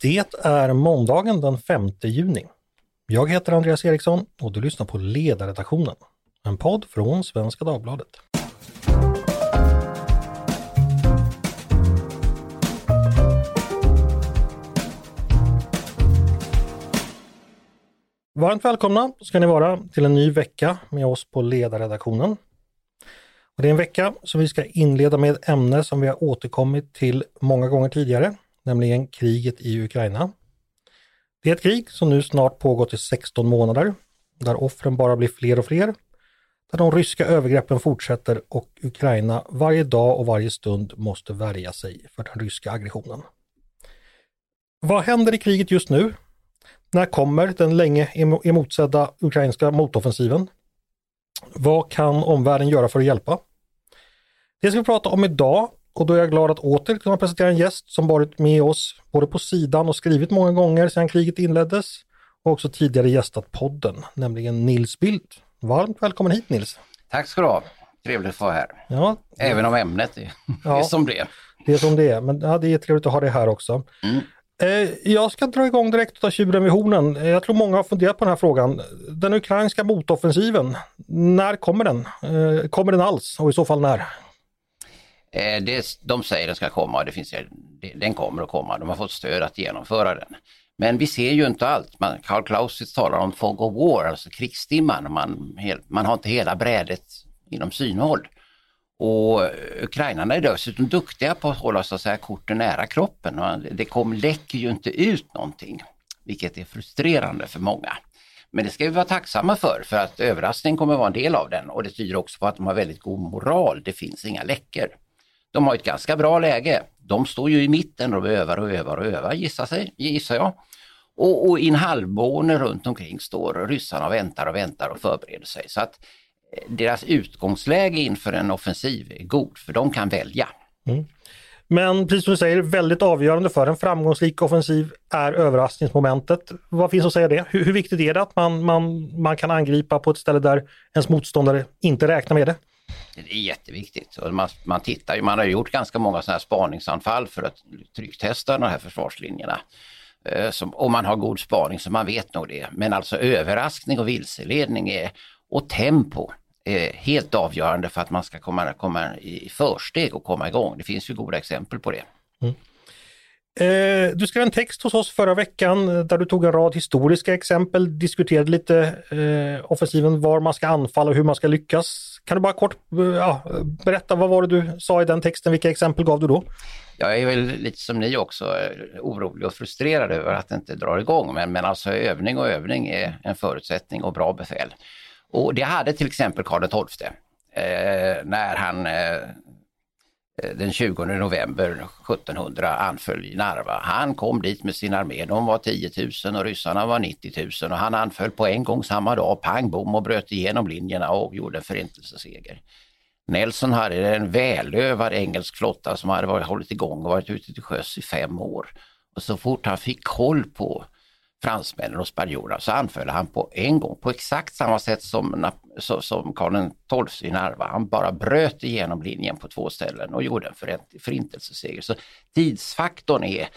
Det är måndagen den 5 juni. Jag heter Andreas Eriksson och du lyssnar på Ledarredaktionen, en podd från Svenska Dagbladet. Varmt välkomna ska ni vara till en ny vecka med oss på Ledarredaktionen. Och det är en vecka som vi ska inleda med ett ämne som vi har återkommit till många gånger tidigare, nämligen kriget i Ukraina. Det är ett krig som nu snart pågått i 16 månader, där offren bara blir fler och fler, där de ryska övergreppen fortsätter och Ukraina varje dag och varje stund måste värja sig för den ryska aggressionen. Vad händer i kriget just nu? När kommer den länge emotsedda ukrainska motoffensiven? Vad kan omvärlden göra för att hjälpa? Det ska vi prata om idag och då är jag glad att åter kunna presentera en gäst som varit med oss både på sidan och skrivit många gånger sedan kriget inleddes och också tidigare gästat podden, nämligen Nils Bildt. Varmt välkommen hit Nils! Tack ska du ha! Trevligt att vara här. Ja, Även om ämnet är, ja, är som det är. Det är som det är, men ja, det är trevligt att ha dig här också. Mm. Eh, jag ska dra igång direkt och ta tjuren vid hornen. Eh, jag tror många har funderat på den här frågan. Den ukrainska motoffensiven, när kommer den? Eh, kommer den alls och i så fall när? Eh, det, de säger den ska komma och det finns, den kommer att komma. De har fått stöd att genomföra den. Men vi ser ju inte allt. Man, Karl Clausitz talar om fog of war, alltså krigsdimman. Man, man har inte hela brädet inom synhåll. Och eh, ukrainarna är dessutom duktiga på att hålla så att säga, korten nära kroppen. Det kom, läcker ju inte ut någonting, vilket är frustrerande för många. Men det ska vi vara tacksamma för, för att överraskning kommer att vara en del av den och det tyder också på att de har väldigt god moral. Det finns inga läckor. De har ett ganska bra läge. De står ju i mitten och övar och övar och övar gissar, sig, gissar jag. Och, och i en halvmåne runt omkring står ryssarna och väntar och väntar och förbereder sig. Så att eh, deras utgångsläge inför en offensiv är god, för de kan välja. Mm. Men precis som du säger, väldigt avgörande för en framgångsrik offensiv är överraskningsmomentet. Vad finns att säga det? Hur, hur viktigt är det att man, man, man kan angripa på ett ställe där ens motståndare inte räknar med det? Det är jätteviktigt. Och man, man tittar man har gjort ganska många sådana här spaningsanfall för att trycktesta de här försvarslinjerna. Eh, som, och man har god spaning så man vet nog det. Men alltså överraskning och vilseledning är, och tempo är helt avgörande för att man ska komma, komma i försteg och komma igång. Det finns ju goda exempel på det. Mm. Eh, du skrev en text hos oss förra veckan eh, där du tog en rad historiska exempel, diskuterade lite eh, offensiven, var man ska anfalla och hur man ska lyckas. Kan du bara kort eh, ja, berätta, vad var det du sa i den texten, vilka exempel gav du då? Jag är väl lite som ni också eh, orolig och frustrerad över att det inte drar igång, men, men alltså övning och övning är en förutsättning och bra befäl. Och det hade till exempel Karl XII eh, när han Eh, Eh, den 20 november 1700 anföll Narva. Han kom dit med sin armé, de var 10 000 och ryssarna var 90 000 och han anföll på en gång samma dag, pang bom och bröt igenom linjerna och gjorde en förintelseseger. Nelson hade en välövad engelsk flotta som hade varit, hållit igång och varit ute till sjöss i fem år. Och så fort han fick koll på fransmännen och spanjorerna så anföll han på en gång på exakt samma sätt som, som Karl XII i Narva. Han bara bröt igenom linjen på två ställen och gjorde en förintelseseger. Så tidsfaktorn är,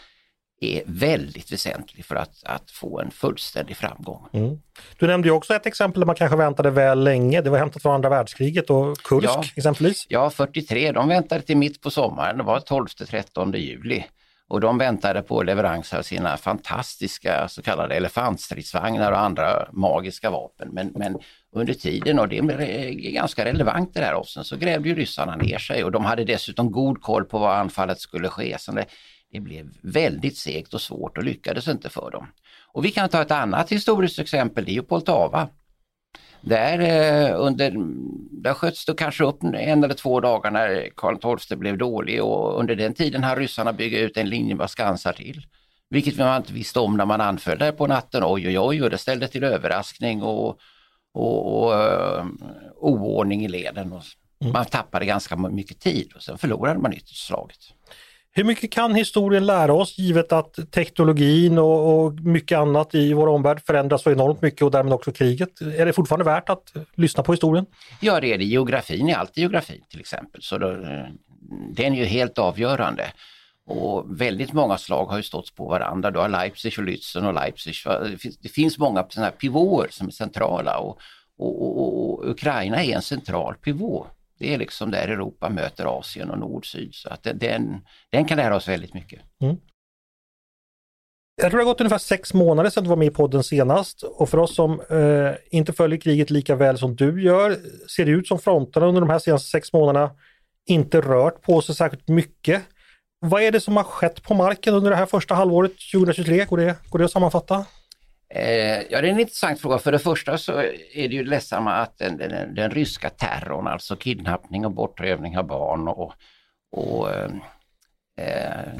är väldigt väsentlig för att, att få en fullständig framgång. Mm. Du nämnde också ett exempel där man kanske väntade väl länge. Det var hämtat från andra världskriget och Kursk ja, exempelvis. Ja, 43. De väntade till mitt på sommaren. Det var 12-13 juli och de väntade på leverans av sina fantastiska så kallade elefantstridsvagnar och andra magiska vapen. Men, men under tiden, och det är ganska relevant det här, också, så grävde ju ryssarna ner sig och de hade dessutom god koll på var anfallet skulle ske. Så det, det blev väldigt segt och svårt och lyckades inte för dem. Och vi kan ta ett annat historiskt exempel, det är ju Poltava. Där, eh, under, där sköts det kanske upp en eller två dagar när Karl XII blev dålig och under den tiden har ryssarna byggt ut en linje med skansar till. Vilket man inte visste om när man anföll där på natten. Oj, oj, oj, och det ställde till överraskning och, och, och uh, oordning i leden. Och mm. Man tappade ganska mycket tid och sen förlorade man ytterst slaget. Hur mycket kan historien lära oss givet att teknologin och, och, mycket annat i vår omvärld förändras så enormt mycket och därmed också kriget? Är det fortfarande värt att lyssna på historien? Ja det är det. Geografin är alltid geografin till exempel. Så då, eh, den är ju helt avgörande. Och väldigt många slag har ju stått på varandra. Du har Leipzig och Lützen och Leipzig. Det finns, många sådana pivåer som är centrala och, och, och, och, Ukraina är en central pivå. Det är liksom där Europa möter Asien och nord-syd. Så att den, den kan lära oss väldigt mycket. Mm. Jag tror det har gått ungefär sex månader sedan du var med i podden senast och för oss som eh, inte följer kriget lika väl som du gör ser det ut som fronterna under de här senaste sex månaderna inte rört på sig särskilt mycket. Vad är det som har skett på marken under det här första halvåret 2023? Går det, går det att sammanfatta? Eh, ja, det är en intressant fråga. För det första så är det ju ledsamma att den, den, den ryska terrorn, alltså kidnappning och bortrövning av barn och, och eh, eh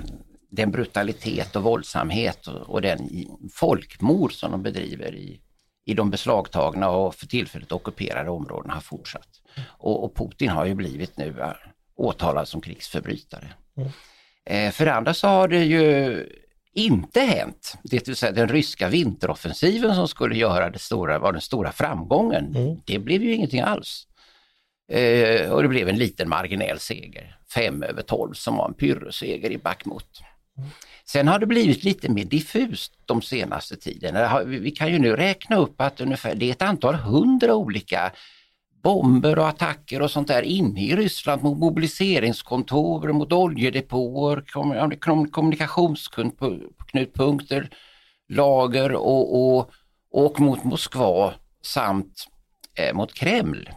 den brutalitet och våldsamhet och, och, den folkmord som de bedriver i, i de beslagtagna och för tillfället ockuperade områdena har fortsatt. Och, och Putin har ju blivit nu eh, åtalad som krigsförbrytare. Mm. Eh, för det andra så har det ju inte hänt, det vill säga den ryska vinteroffensiven som skulle göra det stora, var den stora framgången. Mm. Det blev ju ingenting alls. Eh, och det blev en liten marginell seger, 5 över 12 som var en pyrrusseger i Bakhmut. Sen har det blivit lite mer diffust de senaste tiden. Vi kan ju nu räkna upp att ungefär, det är ett antal hundra olika bomber och attacker och sånt där inne i Ryssland mot mobiliseringskontor, mot oljedepåer, kommunikationsknutpunkter, lager och, och, och mot Moskva samt eh, mot Kreml.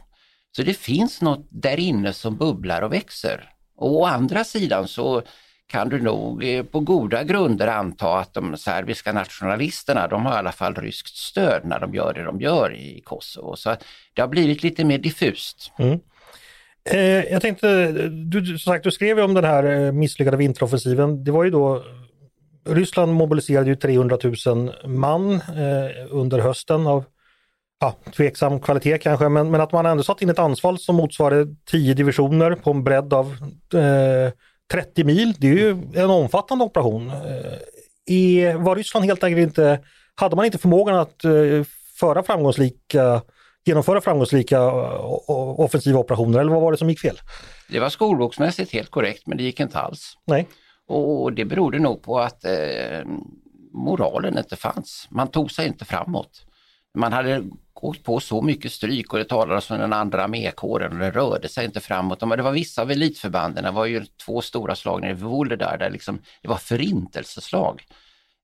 Så det finns något där inne som bubblar och växer. Och å andra sidan så kan du nog eh, på goda grunder anta att de serbiska nationalisterna, de har i alla fall ryskt stöd när de gör det de gör i Kosovo. Så det har blivit lite mer diffust. Mm. Eh, jag tänkte, du, som sagt, du skrev ju om den här eh, misslyckade vinteroffensiven. Det var ju då Ryssland mobiliserade ju 300 000 man eh, under hösten av ja, tveksam kvalitet kanske, men, men att man ändå satt in ett anfall som motsvarade 10 divisioner på en bredd av eh, 30 mil, det är ju en omfattande operation. I, eh, var Ryssland helt enkelt inte, hade man inte förmågan att eh, föra framgångsrika, genomföra framgångsrika eh, offensiva operationer eller vad var det som gick fel? Det var skolboksmässigt helt korrekt men det gick inte alls. Nej. Och det berodde nog på att eh, moralen inte fanns. Man tog sig inte framåt. Man hade gått på så mycket stryk och det talades om den andra armékåren och det rörde sig inte framåt. Men det var vissa av elitförbanden, det var ju två stora slag nere vid Vuhledar där liksom, det var förintelseslag.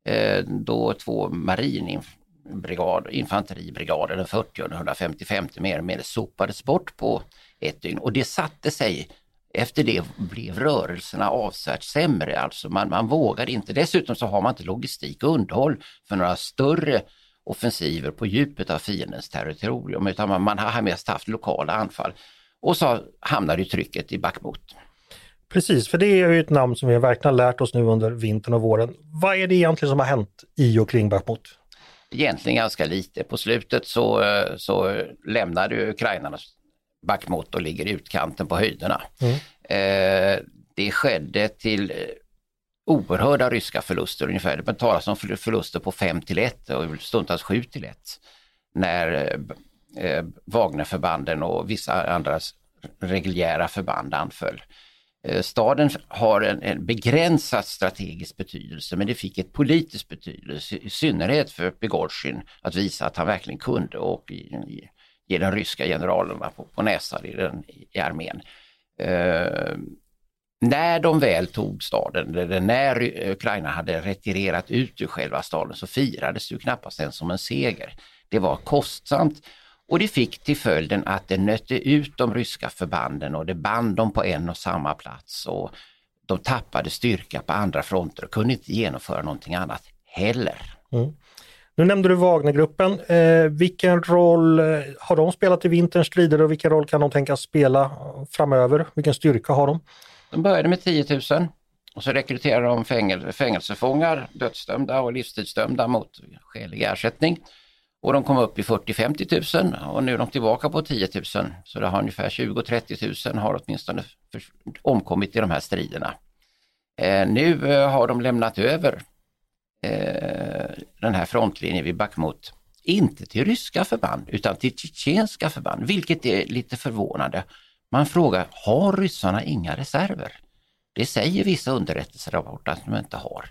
Eh, då två marinbrigad, infanteribrigader, den 40 och den 155 mer eller mindre sopades bort på ett dygn och det satte sig efter det blev rörelserna avsevärt sämre, alltså man, man vågade inte. Dessutom så har man inte logistik och underhåll för några större offensiver på djupet av fiendens territorium utan man, man har mest haft lokala anfall. Och så hamnar ju trycket i Bakhmut. Precis, för det är ju ett namn som vi verkligen lärt oss nu under vintern och våren. Vad är det egentligen som har hänt i och kring Bakhmut? Egentligen ganska lite. På slutet så, så lämnade ukrainarna Bakhmut och ligger i utkanten på höjderna. Mm. Eh, det skedde till oerhörda ryska förluster ungefär. Det talas om förluster på 5 till 1 och stundtals 7 till 1 när eh, eh, Wagnerförbanden och vissa andra reguljära förband anföll. Eh, staden har en, en begränsad strategisk betydelse men det fick ett politiskt betydelse i synnerhet för Bigorsin att visa att han verkligen kunde och ge de ryska generalerna på, på näsan i, den, i armén. Eh, när de väl tog staden, eller när eh, Ukraina hade retirerat ut ur själva staden så firades det ju knappast ens som en seger. Det var kostsamt och det fick till följden att det nötte ut de ryska förbanden och det band dem på en och samma plats och de tappade styrka på andra fronter och kunde inte genomföra någonting annat heller. Mm. Nu nämnde du Wagnergruppen. Eh, vilken roll eh, har de spelat i vinterns strider och vilken roll kan de tänkas spela framöver? Vilken styrka har de? De började med 10 000 och så rekryterade de fängel, fängelsefångar, dödsdömda och livstidsdömda mot skälig ersättning. Och de kom upp i 40-50 000 och nu är de tillbaka på 10 000. Så det har ungefär 20-30 000 har åtminstone omkommit i de här striderna. Eh, nu eh, har de lämnat över eh, den här frontlinjen vid Bakhmut, inte till ryska förband utan till tjetjenska förband, vilket är lite förvånande. Man frågar, har ryssarna inga reserver? Det säger vissa underrättelserapporter att de inte har.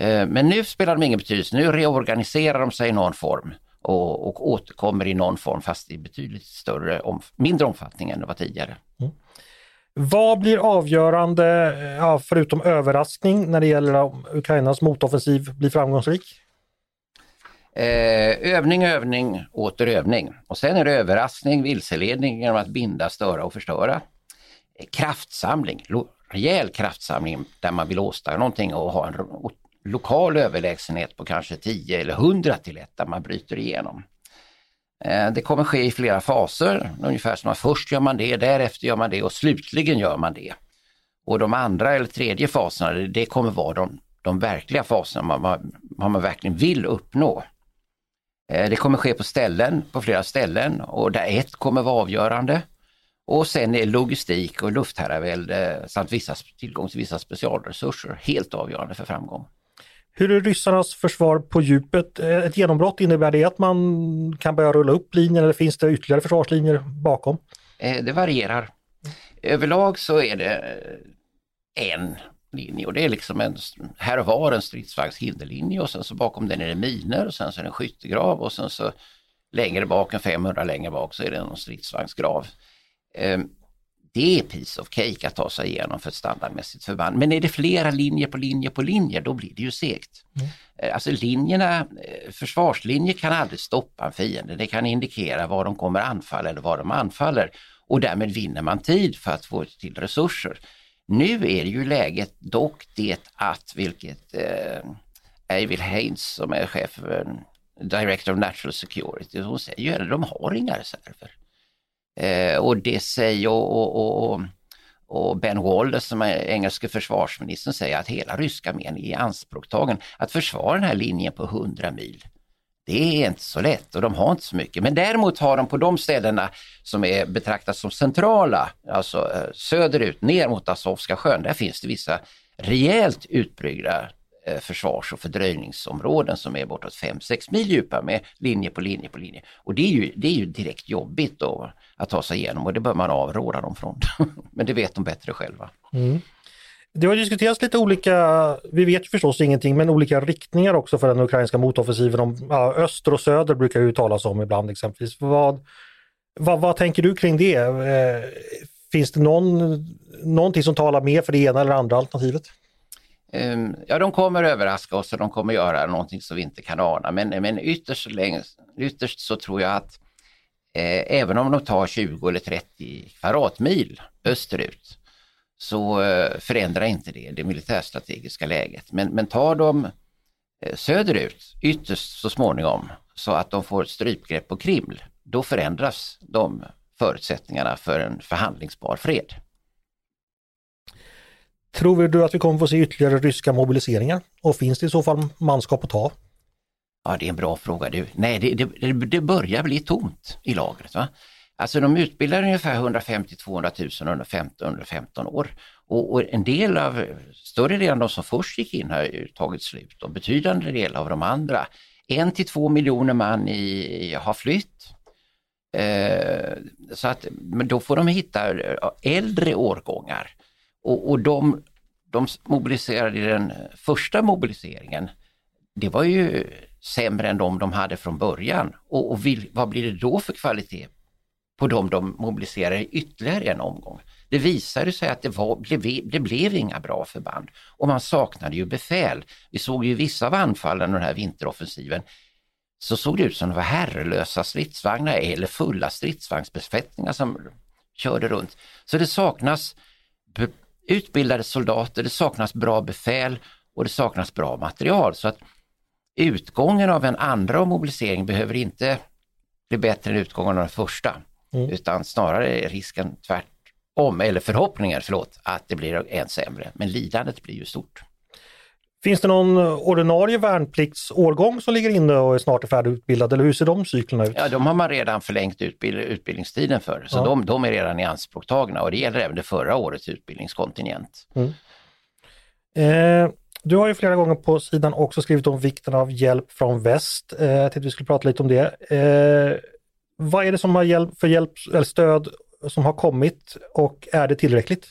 Eh, men nu spelar de ingen betydelse, nu reorganiserar de sig i någon form och, och återkommer i någon form fast i betydligt större, om, mindre omfattning än det var tidigare. Mm. Vad blir avgörande, eh, ja, förutom överraskning, när det gäller om Ukrainas motoffensiv blir framgångsrik? Eh, övning, övning, åter övning. Och sen är det överraskning, vilseledning genom att binda, störa och förstöra. Eh, kraftsamling, lo, rejäl kraftsamling där man vill åstadkomma någonting och ha en lokal överlägsenhet på kanske 10 eller 100 till 1 där man bryter igenom. Eh, det kommer ske i flera faser, ungefär som att först gör man det, därefter gör man det och slutligen gör man det. Och de andra eller tredje faserna, det kommer vara de, de verkliga faserna, man, man, vad man verkligen vill uppnå. Eh, det kommer ske på ställen, på flera ställen och där ett kommer vara avgörande. Och sen är logistik och luftherravälde samt vissa, tillgång till vissa specialresurser helt avgörande för framgång. Hur är ryssarnas försvar på djupet? Eh, ett genombrott, innebär det att man kan börja rulla upp linjen eller finns det ytterligare försvarslinjer bakom? Eh, det varierar. Överlag så är det en linje och det är liksom en, här och var en stridsvagns hinderlinje och sen så bakom den är det miner och sen så är det en skyttegrav och sen så längre bak, en 500 längre bak så är det en stridsvagnsgrav. Ehm, det är piece of cake att ta sig igenom för ett standardmässigt förband. Men är det flera linjer på linje på linje, då blir det ju segt. Mm. Eh, alltså linjerna, eh, försvarslinjer kan aldrig stoppa en fiende. Det kan indikera var de kommer anfalla eller var de anfaller och därmed vinner man tid för att få till resurser. Nu är ju läget dock det att, vilket eh, Eivill Haynes som är chef för eh, Director of Natural Security, hon säger ju att de har inga reserver. Eh, och det säger och, och, och, och Ben Wallace som är engelske försvarsministern säger att hela ryska armén är ianspråktagen. Att försvara den här linjen på 100 mil, det är inte så lätt och de har inte så mycket. Men däremot har de på de ställena som är betraktas som centrala, alltså eh, söderut ner mot Azovska sjön, där finns det vissa rejält utbyggda eh, försvars och fördröjningsområden som är bortåt 5-6 mil djupa med linje på linje på linje. Och det är ju, det är ju direkt jobbigt då, att ta sig igenom och det bör man avråda dem från. Men det vet de bättre själva. Mm. Det har diskuterats lite olika, vi vet förstås ingenting, men olika riktningar också för den ukrainska motoffensiven. Om, ja, öster och söder brukar ju talas om ibland exempelvis. Vad, vad, vad tänker du kring det? Eh, finns det någon, någonting som talar mer för det ena eller andra alternativet? Um, ja, de kommer överraska oss och de kommer göra någonting som vi inte kan ana. Men, men ytterst, ytterst så tror jag att eh, även om de tar 20 eller 30 kvadratmil österut så eh, förändrar inte det det militärstrategiska läget. Men, men tar de eh, söderut ytterst så småningom så att de får ett strypgrepp på Kriml, då förändras de förutsättningarna för en förhandlingsbar fred. Tror du att vi kommer få se ytterligare ryska mobiliseringar? Och finns det i så fall manskap att ta? Ja, det är en bra fråga du. Nej, det, det, det börjar bli tomt i lagret. Va? Alltså de utbildar ungefär 150-200 000 under 15, under 15 år. Och, och, en del av, större delen av de som först gick in har ju tagit slut och betydande del av de andra, en till två miljoner man i, har flytt. Eh, så att, men då får de hitta eh, äldre årgångar och, och de, de mobiliserade i den första mobiliseringen, det var ju sämre än de de hade från början. Och, och vill, vad blir det då för kvalitet på dem de mobiliserade ytterligare en omgång? Det visade sig att det, var, blev, det blev inga bra förband och man saknade ju befäl. Vi såg ju vissa av anfallen den här vinteroffensiven så såg det ut som det var herrelösa stridsvagnar eller fulla stridsvagnsbesättningar som körde runt. Så det saknas utbildade soldater, det saknas bra befäl och det saknas bra material. Så att utgången av en andra mobilisering behöver inte bli bättre än utgången av den första. Mm. Utan snarare är risken tvärtom, eller förhoppningen, förlåt, att det blir än sämre. Men lidandet blir ju stort. Finns det någon ordinarie värnpliktsårgång som ligger inne och är snart färdigutbildad eller hur ser de cyklerna ut? Ja, de har man redan förlängt utbild utbildningstiden för, så ja. de, de, är redan i anspråktagna och det gäller även det förra årets utbildningskontingent. Mm. Eh, du har ju flera gånger på sidan också skrivit om vikten av hjälp från väst. Eh, jag tänkte vi skulle prata lite om det. Eh, vad är det som har hjälp, för hjälp eller stöd som har kommit och är det tillräckligt?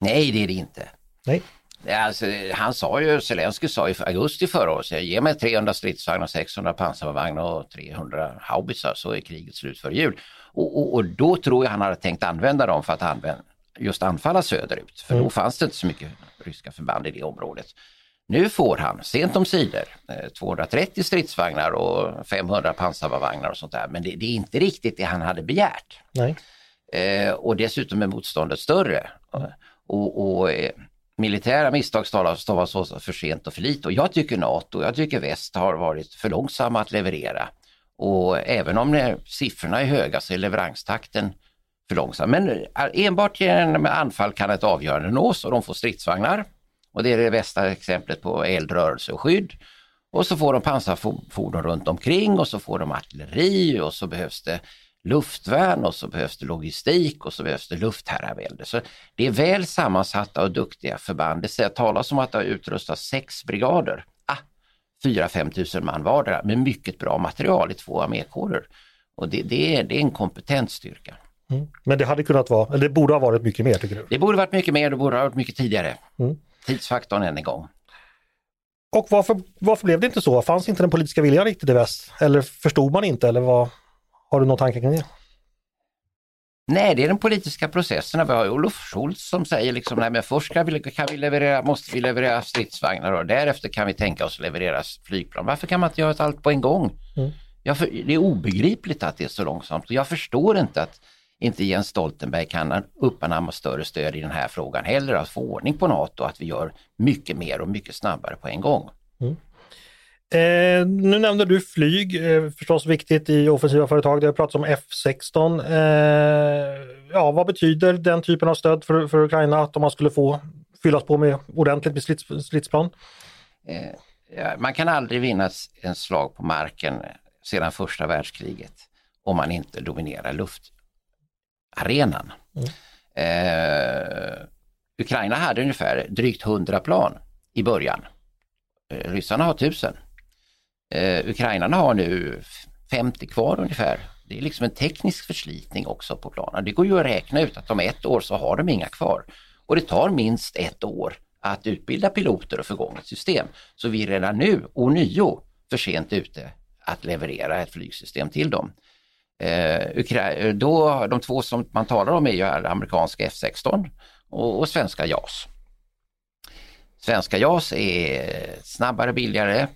Nej, det är det inte. Nej. Alltså, han sa ju, Zelenskyj sa i augusti förra året, ge mig 300 stridsvagnar, 600 pansarvagnar och 300 haubitsar så är kriget slut för jul. Och, och, och, då tror jag han hade tänkt använda dem för att använda, just anfalla söderut, för mm. då fanns det inte så mycket ryska förband i det området. Nu får han sent om sidor 230 stridsvagnar och 500 pansarvagnar och sånt där, men det, det, är inte riktigt det han hade begärt. Eh, och dessutom är motståndet större. Och, och eh, militära misstag stavas så för sent och för lite och jag tycker NATO, jag tycker väst har varit för långsamma att leverera. Och även om siffrorna är höga så är leveranstakten för långsam. Men eh, enbart genom anfall kan ett avgörande nås och de får stridsvagnar. Och det är det bästa exemplet på eldrörelse och skydd. Och så får de pansarfordon runt omkring och så får de artilleri och så behövs det luftvärn och så behövs det logistik och så behövs det luftherravälde. Så det är väl sammansatta och duktiga förband. Det talas om att det har utrustats sex brigader. Ah, 4-5 tusen man vardera med mycket bra material i två armékårer. Och det, det, är, det är en kompetent styrka. Mm. Men det hade kunnat vara, eller det borde ha varit mycket mer tycker du? Det borde varit mycket mer, det borde ha varit mycket tidigare. Mm. Tidsfaktorn än en gång. Och varför, varför blev det inte så? Fanns inte den politiska viljan riktigt i väst? Eller förstod man inte eller vad? Har du någon tanke kring det? Nej, det är den politiska processen. Vi har Olof Scholz som säger liksom, nej men först kan vi, kan vi leverera, måste vi leverera stridsvagnar och därefter kan vi tänka oss leverera flygplan. Varför kan man inte göra allt på en gång? Mm. Jag, det är obegripligt att det är så långsamt jag förstår inte att inte Jens Stoltenberg kan uppanamma större stöd i den här frågan heller, att få ordning på NATO, att vi gör mycket mer och mycket snabbare på en gång. Mm. Eh, nu nämnde du flyg, eh, förstås viktigt i offensiva företag. Det har pratats om F16. Eh, ja, vad betyder den typen av stöd för, för Ukraina att om man skulle få fyllas på med ordentligt med slits, slitsplan? Eh, man kan aldrig vinna en slag på marken sedan första världskriget om man inte dominerar luftarenan. Mm. Eh, Ukraina hade ungefär drygt 100 plan i början. Eh, ryssarna har 1000. Eh, ukrainarna har nu 50 kvar ungefär. Det är liksom en teknisk förslitning också på planen. Det går ju att räkna ut att om ett år så har de inga kvar. Och det tar minst ett år att utbilda piloter och ett system. Så vi är redan nu ånyo för sent ute att leverera ett flygsystem till dem. Eh, eh, då, de två som man talar om är ju amerikanska F16 och, och svenska JAS. Svenska JAS är snabbare, billigare,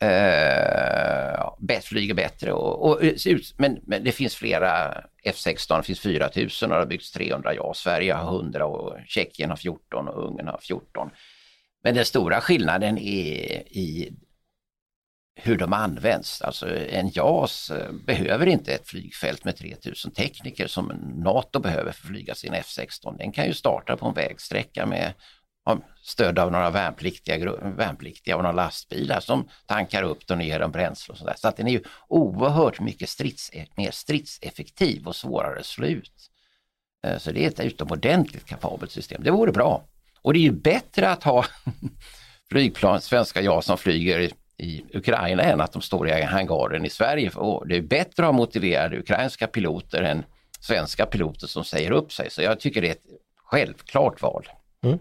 eh, flyger bättre. Och, och, eh, men, men, det finns flera F16, det finns 4000 och det har byggts 300 JAS. Sverige har 100 och Tjeckien har 14 och Ungern har 14. Men den stora skillnaden är i hur de används. Alltså en JAS eh, behöver inte ett flygfält med 3000 tekniker som NATO behöver för att flyga sin F16. Den kan ju starta på en vägsträcka med stöd av några värnpliktiga, värnpliktiga och några lastbilar som tankar upp den och ger dem bränsle och sådär. Så att den är ju oerhört mycket strids, mer stridseffektiv och svårare att slå ut. Eh, så det är ett utomordentligt kapabelt system. Det vore bra. Och det är ju bättre att ha flygplan, svenska JAS som flyger i Ukraina än att de står i hangaren i Sverige. Och det är bättre att ha motiverade ukrainska piloter än svenska piloter som säger upp sig. Så jag tycker det är ett självklart val. Mm.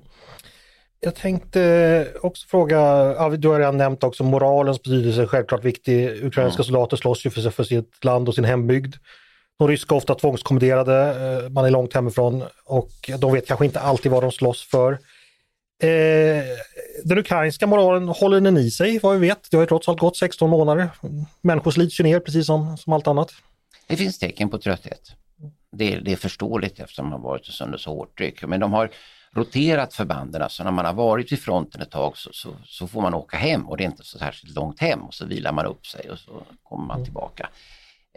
Jag tänkte också fråga, du har redan nämnt också moralens betydelse, självklart viktig. Ukrainska mm. soldater slåss ju för, för sitt land och sin hembygd. De ryska ofta tvångskommenderade, eh, man är långt hemifrån och de vet kanske inte alltid vad de slåss för. Eh, den ukrainska moralen håller den i sig vad vi vet? Det har ju trots allt gått 16 månader. Människor slits ju ner precis som, som allt annat. Det finns tecken på trötthet. Det, det är förståeligt eftersom de har varit under så hårt tryck. Men de har roterat förbanden, så när man har varit vid fronten ett tag så, så, så, får man åka hem och det är inte så särskilt långt hem och så vilar man upp sig och så kommer man mm. tillbaka.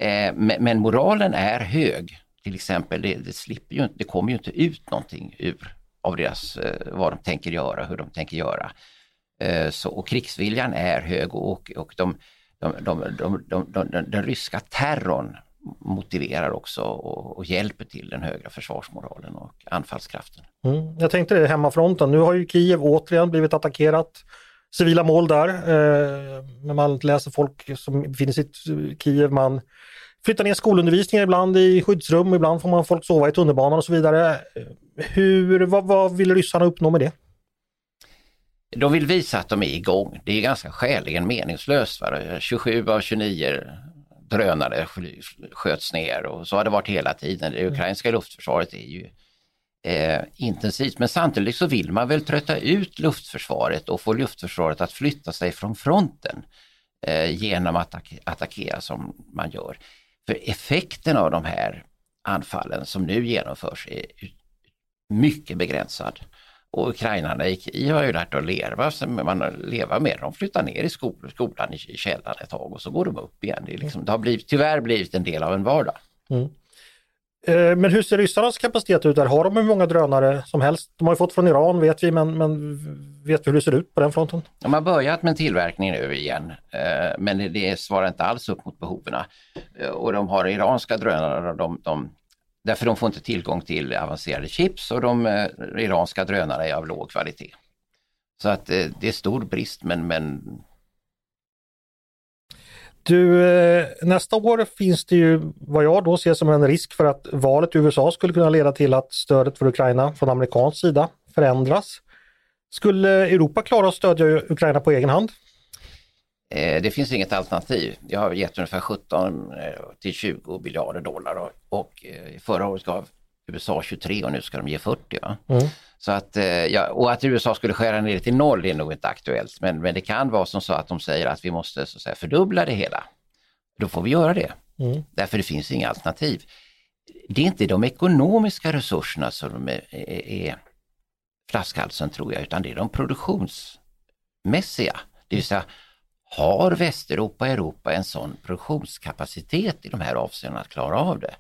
Eh, men, men, moralen är hög. Till exempel, det, det, slipper ju, det kommer ju inte ut någonting ur av deras, eh, vad de tänker göra, hur de tänker göra. Eh, så, och krigsviljan är hög och, och de, de, de, de, den ryska terrorn motiverar också och, och, hjälper till den högre försvarsmoralen och anfallskraften. Mm. Jag tänkte det, hemmafronten. Nu har ju Kiev återigen blivit attackerat. Civila mål där. Eh, man läser folk som befinner sig i Kiev, man flyttar ner skolundervisningen ibland i skyddsrum, ibland får man folk sova i tunnelbanan och så vidare hur, vad, vad vill ryssarna uppnå med det? De vill visa att de är igång. Det är ganska skäligen meningslöst. Va? 27 av 29 drönare sköts ner och så har det varit hela tiden. Det ukrainska luftförsvaret är ju eh, intensivt men samtidigt så vill man väl trötta ut luftförsvaret och få luftförsvaret att flytta sig från fronten eh, genom att attack attackera som man gör. För effekten av de här anfallen som nu genomförs är mycket begränsad. Och ukrainarna i har ju lärt att leva, man leva med De flyttar ner i skol, skolan i källaren ett tag och så går de upp igen. Det, liksom, det har blivit, tyvärr blivit en del av en vardag. Mm. Eh, men hur ser ryssarnas kapacitet ut där? Har de hur många drönare som helst? De har ju fått från Iran vet vi, men, men vet vi hur det ser ut på den fronten? De har börjat med tillverkning nu igen, eh, men det svarar inte alls upp mot behoven. Eh, och de har iranska drönare, de, de, därför de får inte tillgång till avancerade chips och de eh, iranska drönarna är av låg kvalitet. Så att eh, det är stor brist men, men du, eh, nästa år finns det ju vad jag då ser som en risk för att valet i USA skulle kunna leda till att stödet för Ukraina från amerikansk sida förändras. Skulle Europa klara att stödja Ukraina på egen hand? Eh, det finns inget alternativ. Jag har gett ungefär 17 eh, till 20 miljarder dollar och förra året gav USA 23 och nu ska de ge 40. Mm. Så att, ja, och att USA skulle skära ner det till noll är nog inte aktuellt men, men det kan vara som så att de säger att vi måste så att säga, fördubbla det hela. Då får vi göra det. Mm. Därför det finns inga alternativ. Det är inte de ekonomiska resurserna som är, är, är flaskhalsen tror jag utan det är de produktionsmässiga. Det vill säga har Västeuropa och Europa en sån produktionskapacitet i de här avseendena att klara av det?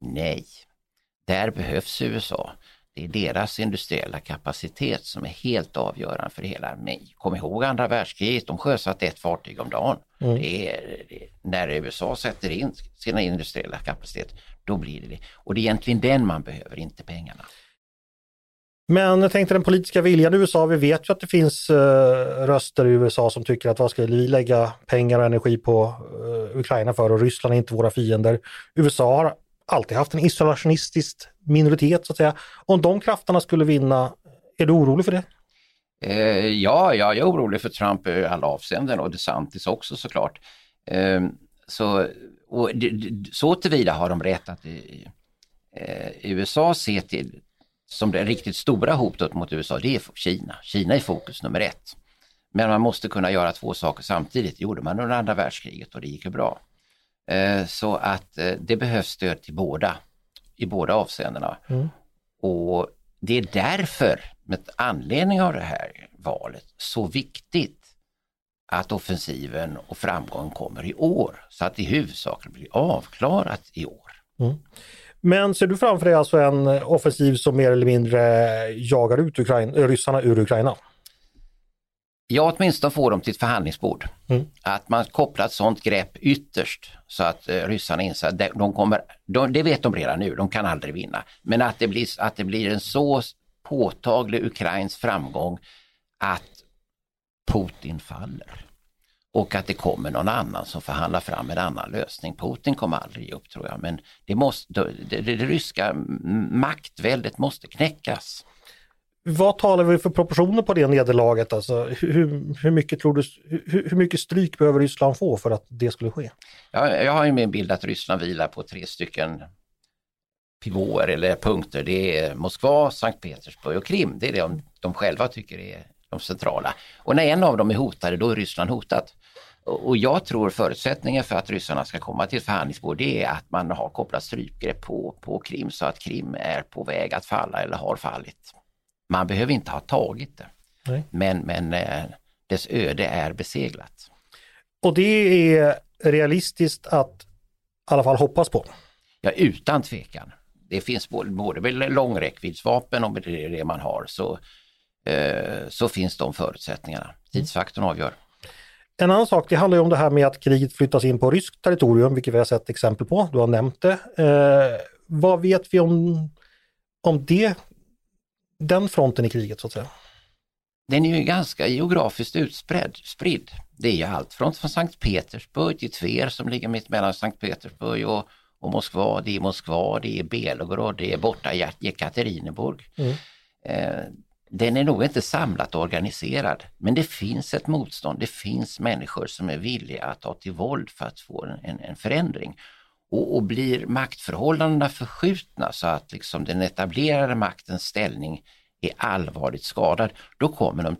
Nej. Där behövs USA. Det är deras industriella kapacitet som är helt avgörande för hela armén. Kom ihåg andra världskriget, de sjösatte ett fartyg om dagen. Mm. Det är, det, när USA sätter in sina industriella kapacitet, då blir det det. Och det är egentligen den man behöver, inte pengarna. Men jag tänkte den politiska viljan i USA, vi vet ju att det finns uh, röster i USA som tycker att vad ska vi lägga pengar och energi på uh, Ukraina för och Ryssland är inte våra fiender. USA har alltid haft en isolationistisk minoritet så att säga. Om de krafterna skulle vinna, är du orolig för det? Eh, ja, jag är orolig för Trump i alla avseenden och DeSantis också såklart. Eh, så, och, så tillvida har de rätt att i, eh, USA ser till, som det riktigt stora hotet mot USA, det är Kina. Kina är fokus nummer ett. Men man måste kunna göra två saker samtidigt. Det gjorde man under andra världskriget och det gick ju bra. Eh, så att eh, det behövs stöd till båda, i båda avseendena. Mm. Och det är därför, med anledning av det här valet, så viktigt att offensiven och framgången kommer i år. Så att i huvudsak blir avklarat i år. Mm. Men ser du framför dig alltså en offensiv som mer eller mindre jagar ut Ukraina, ryssarna ur Ukraina? Ja, åtminstone få dem till ett förhandlingsbord. Mm. Att man kopplar ett sådant grepp ytterst så att eh, ryssarna inser att de kommer, de, det vet de redan nu, de kan aldrig vinna. Men att det blir, att det blir en så påtaglig ukrainsk framgång att Putin faller. Och att det kommer någon annan som förhandlar fram en annan lösning. Putin kommer aldrig ge upp tror jag, men det, måste, det, det, det ryska maktväldet måste knäckas. Vad talar vi för proportioner på det nederlaget? Alltså, hur, hur, mycket tror du, hur, hur, mycket stryk behöver Ryssland få för att det skulle ske? Ja, jag har ju min bild att Ryssland vilar på tre stycken pivåer eller punkter. Det är Moskva, Sankt Petersburg och Krim. Det är det de, de själva tycker är de centrala. Och när en av dem är hotade, då är Ryssland hotat. Och jag tror förutsättningen för att ryssarna ska komma till ett förhandlingsbord det är att man har kopplat strypgrepp på, på Krim så att Krim är på väg att falla eller har fallit. Man behöver inte ha tagit det, Nej. men, men eh, dess öde är beseglat. Och det är realistiskt att i alla fall hoppas på? Ja, utan tvekan. Det finns både, både långräckviddsvapen och det, det man har så, eh, så finns de förutsättningarna. Tidsfaktorn avgör. En annan sak, det handlar om det här med att kriget flyttas in på ryskt territorium, vilket vi har sett exempel på. Du har nämnt det. Eh, vad vet vi om, om det den fronten i kriget så att säga? Den är ju ganska geografiskt utspridd. Spridd. Det är ju allt från, från Sankt Petersburg till Tver som ligger mitt mellan Sankt Petersburg och, och Moskva, det är Moskva, det är Belgrad, det är borta Jekaterinburg. Mm. Eh, den är nog inte samlat och organiserad, men det finns ett motstånd. Det finns människor som är villiga att ta till våld för att få en, en förändring. Och, och, blir maktförhållandena förskjutna så att liksom den etablerade maktens ställning är allvarligt skadad, då kommer de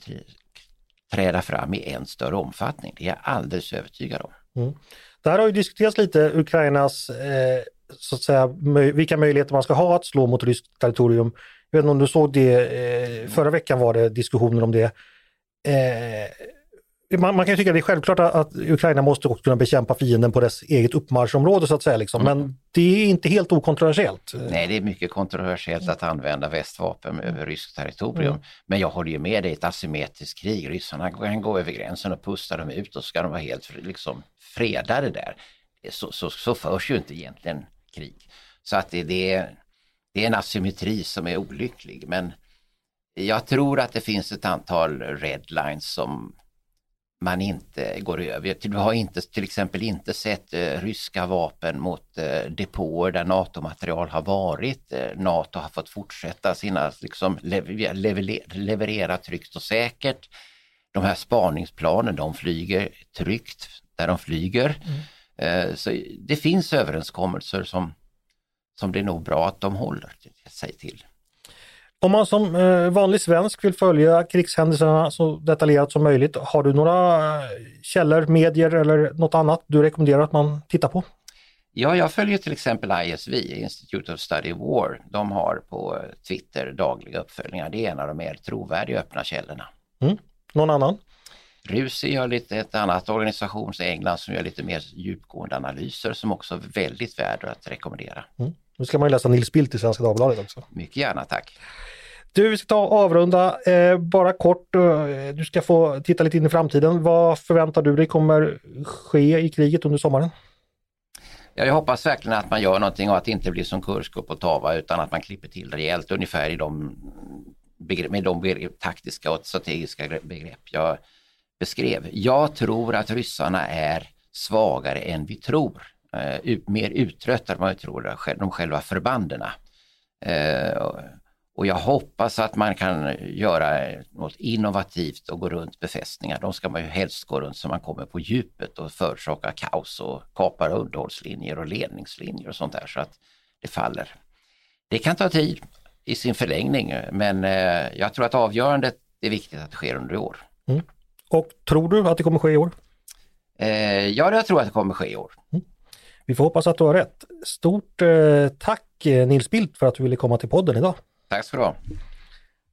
träda fram i än större omfattning. Det är jag alldeles övertygad om. Mm. Det här har ju diskuterats lite, Ukrainas, eh, så att säga, vilka möjligheter man ska ha att slå mot ryskt territorium. Jag vet inte om du såg det, eh, förra veckan var det diskussioner om det. Eh, man, man, kan tycka det är självklart att Ukraina måste också kunna bekämpa fienden på dess eget uppmarschområde så att säga. Liksom. Mm. Men det är inte helt okontroversiellt. Nej, det är mycket kontroversiellt att använda västvapen över ryskt territorium. Mm. Men jag håller ju med dig, ett asymmetriskt krig. Ryssarna kan gå över gränsen och pusta dem ut och ska de vara helt liksom, fredade där. Så, så, så förs ju inte egentligen krig. Så att det, det, det är en asymmetri som är olycklig. Men jag tror att det finns ett antal redlines som man inte går över. Du har inte, till exempel inte sett eh, ryska vapen mot eh, depåer där NATO-material har varit. Eh, NATO har fått fortsätta sina, liksom, lever, leverera tryggt och säkert. De här spaningsplanen, de flyger tryggt där de flyger. Mm. Så det finns överenskommelser som, som det är nog bra att de håller sig till. Om man som eh, vanlig svensk vill följa krigshändelserna så detaljerat som möjligt, har du några eh, källor, medier eller något annat du rekommenderar att man tittar på? Ja, jag följer till exempel ISV, Institute of Study War. De har på Twitter dagliga uppföljningar. Det är en av de mer trovärdiga öppna källorna. Mm. Någon annan? RUSI gör lite ett annat organisation i England som gör lite mer djupgående analyser som också är väldigt värd att rekommendera. Mm. Nu ska man ju läsa Nils Bildt i Svenska Dagbladet också. Mycket gärna, tack. Du, vi ska ta avrunda. Eh, bara kort, eh, du ska få titta lite in i framtiden. Vad förväntar du dig kommer ske i kriget under sommaren? Ja, jag hoppas verkligen att man gör någonting och att det inte blir som Kursk och Tava utan att man klipper till rejält ungefär i de begrepp, med de taktiska och strategiska begrepp jag beskrev. Jag tror att ryssarna är svagare än vi tror. Uh, mer uttröttade än vad vi tror, de själva förbanden. Uh, och jag hoppas att man kan göra något innovativt och gå runt befästningar. De ska man ju helst gå runt så man kommer på djupet och förorsakar kaos och kapar underhållslinjer och ledningslinjer och sånt där så att det faller. Det kan ta tid i sin förlängning men eh, jag tror att avgörandet är viktigt att det sker under år. Mm. Och tror du att det kommer ske i år? Eh, ja, jag tror att det kommer ske i år. Mm. Vi får hoppas att du har rätt. Stort eh, tack eh, Nils Bildt för att du ville komma till podden idag. Tack ska du ha.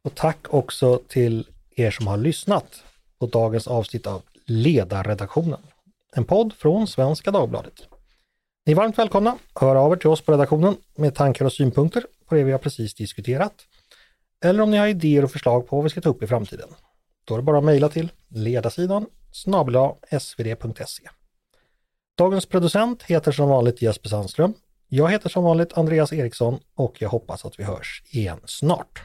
Och tack också till er som har lyssnat på dagens avsnitt av Ledarredaktionen. En podd från Svenska Dagbladet. Ni är varmt välkomna höra av er till oss på redaktionen med tankar och synpunkter på det vi har precis diskuterat. Eller om ni har idéer och förslag på vad vi ska ta upp i framtiden. Då är det bara att mejla till ledarsidan snabla svd.se. Dagens producent heter som vanligt Jesper Sandström jag heter som vanligt Andreas Eriksson och jag hoppas att vi hörs igen snart.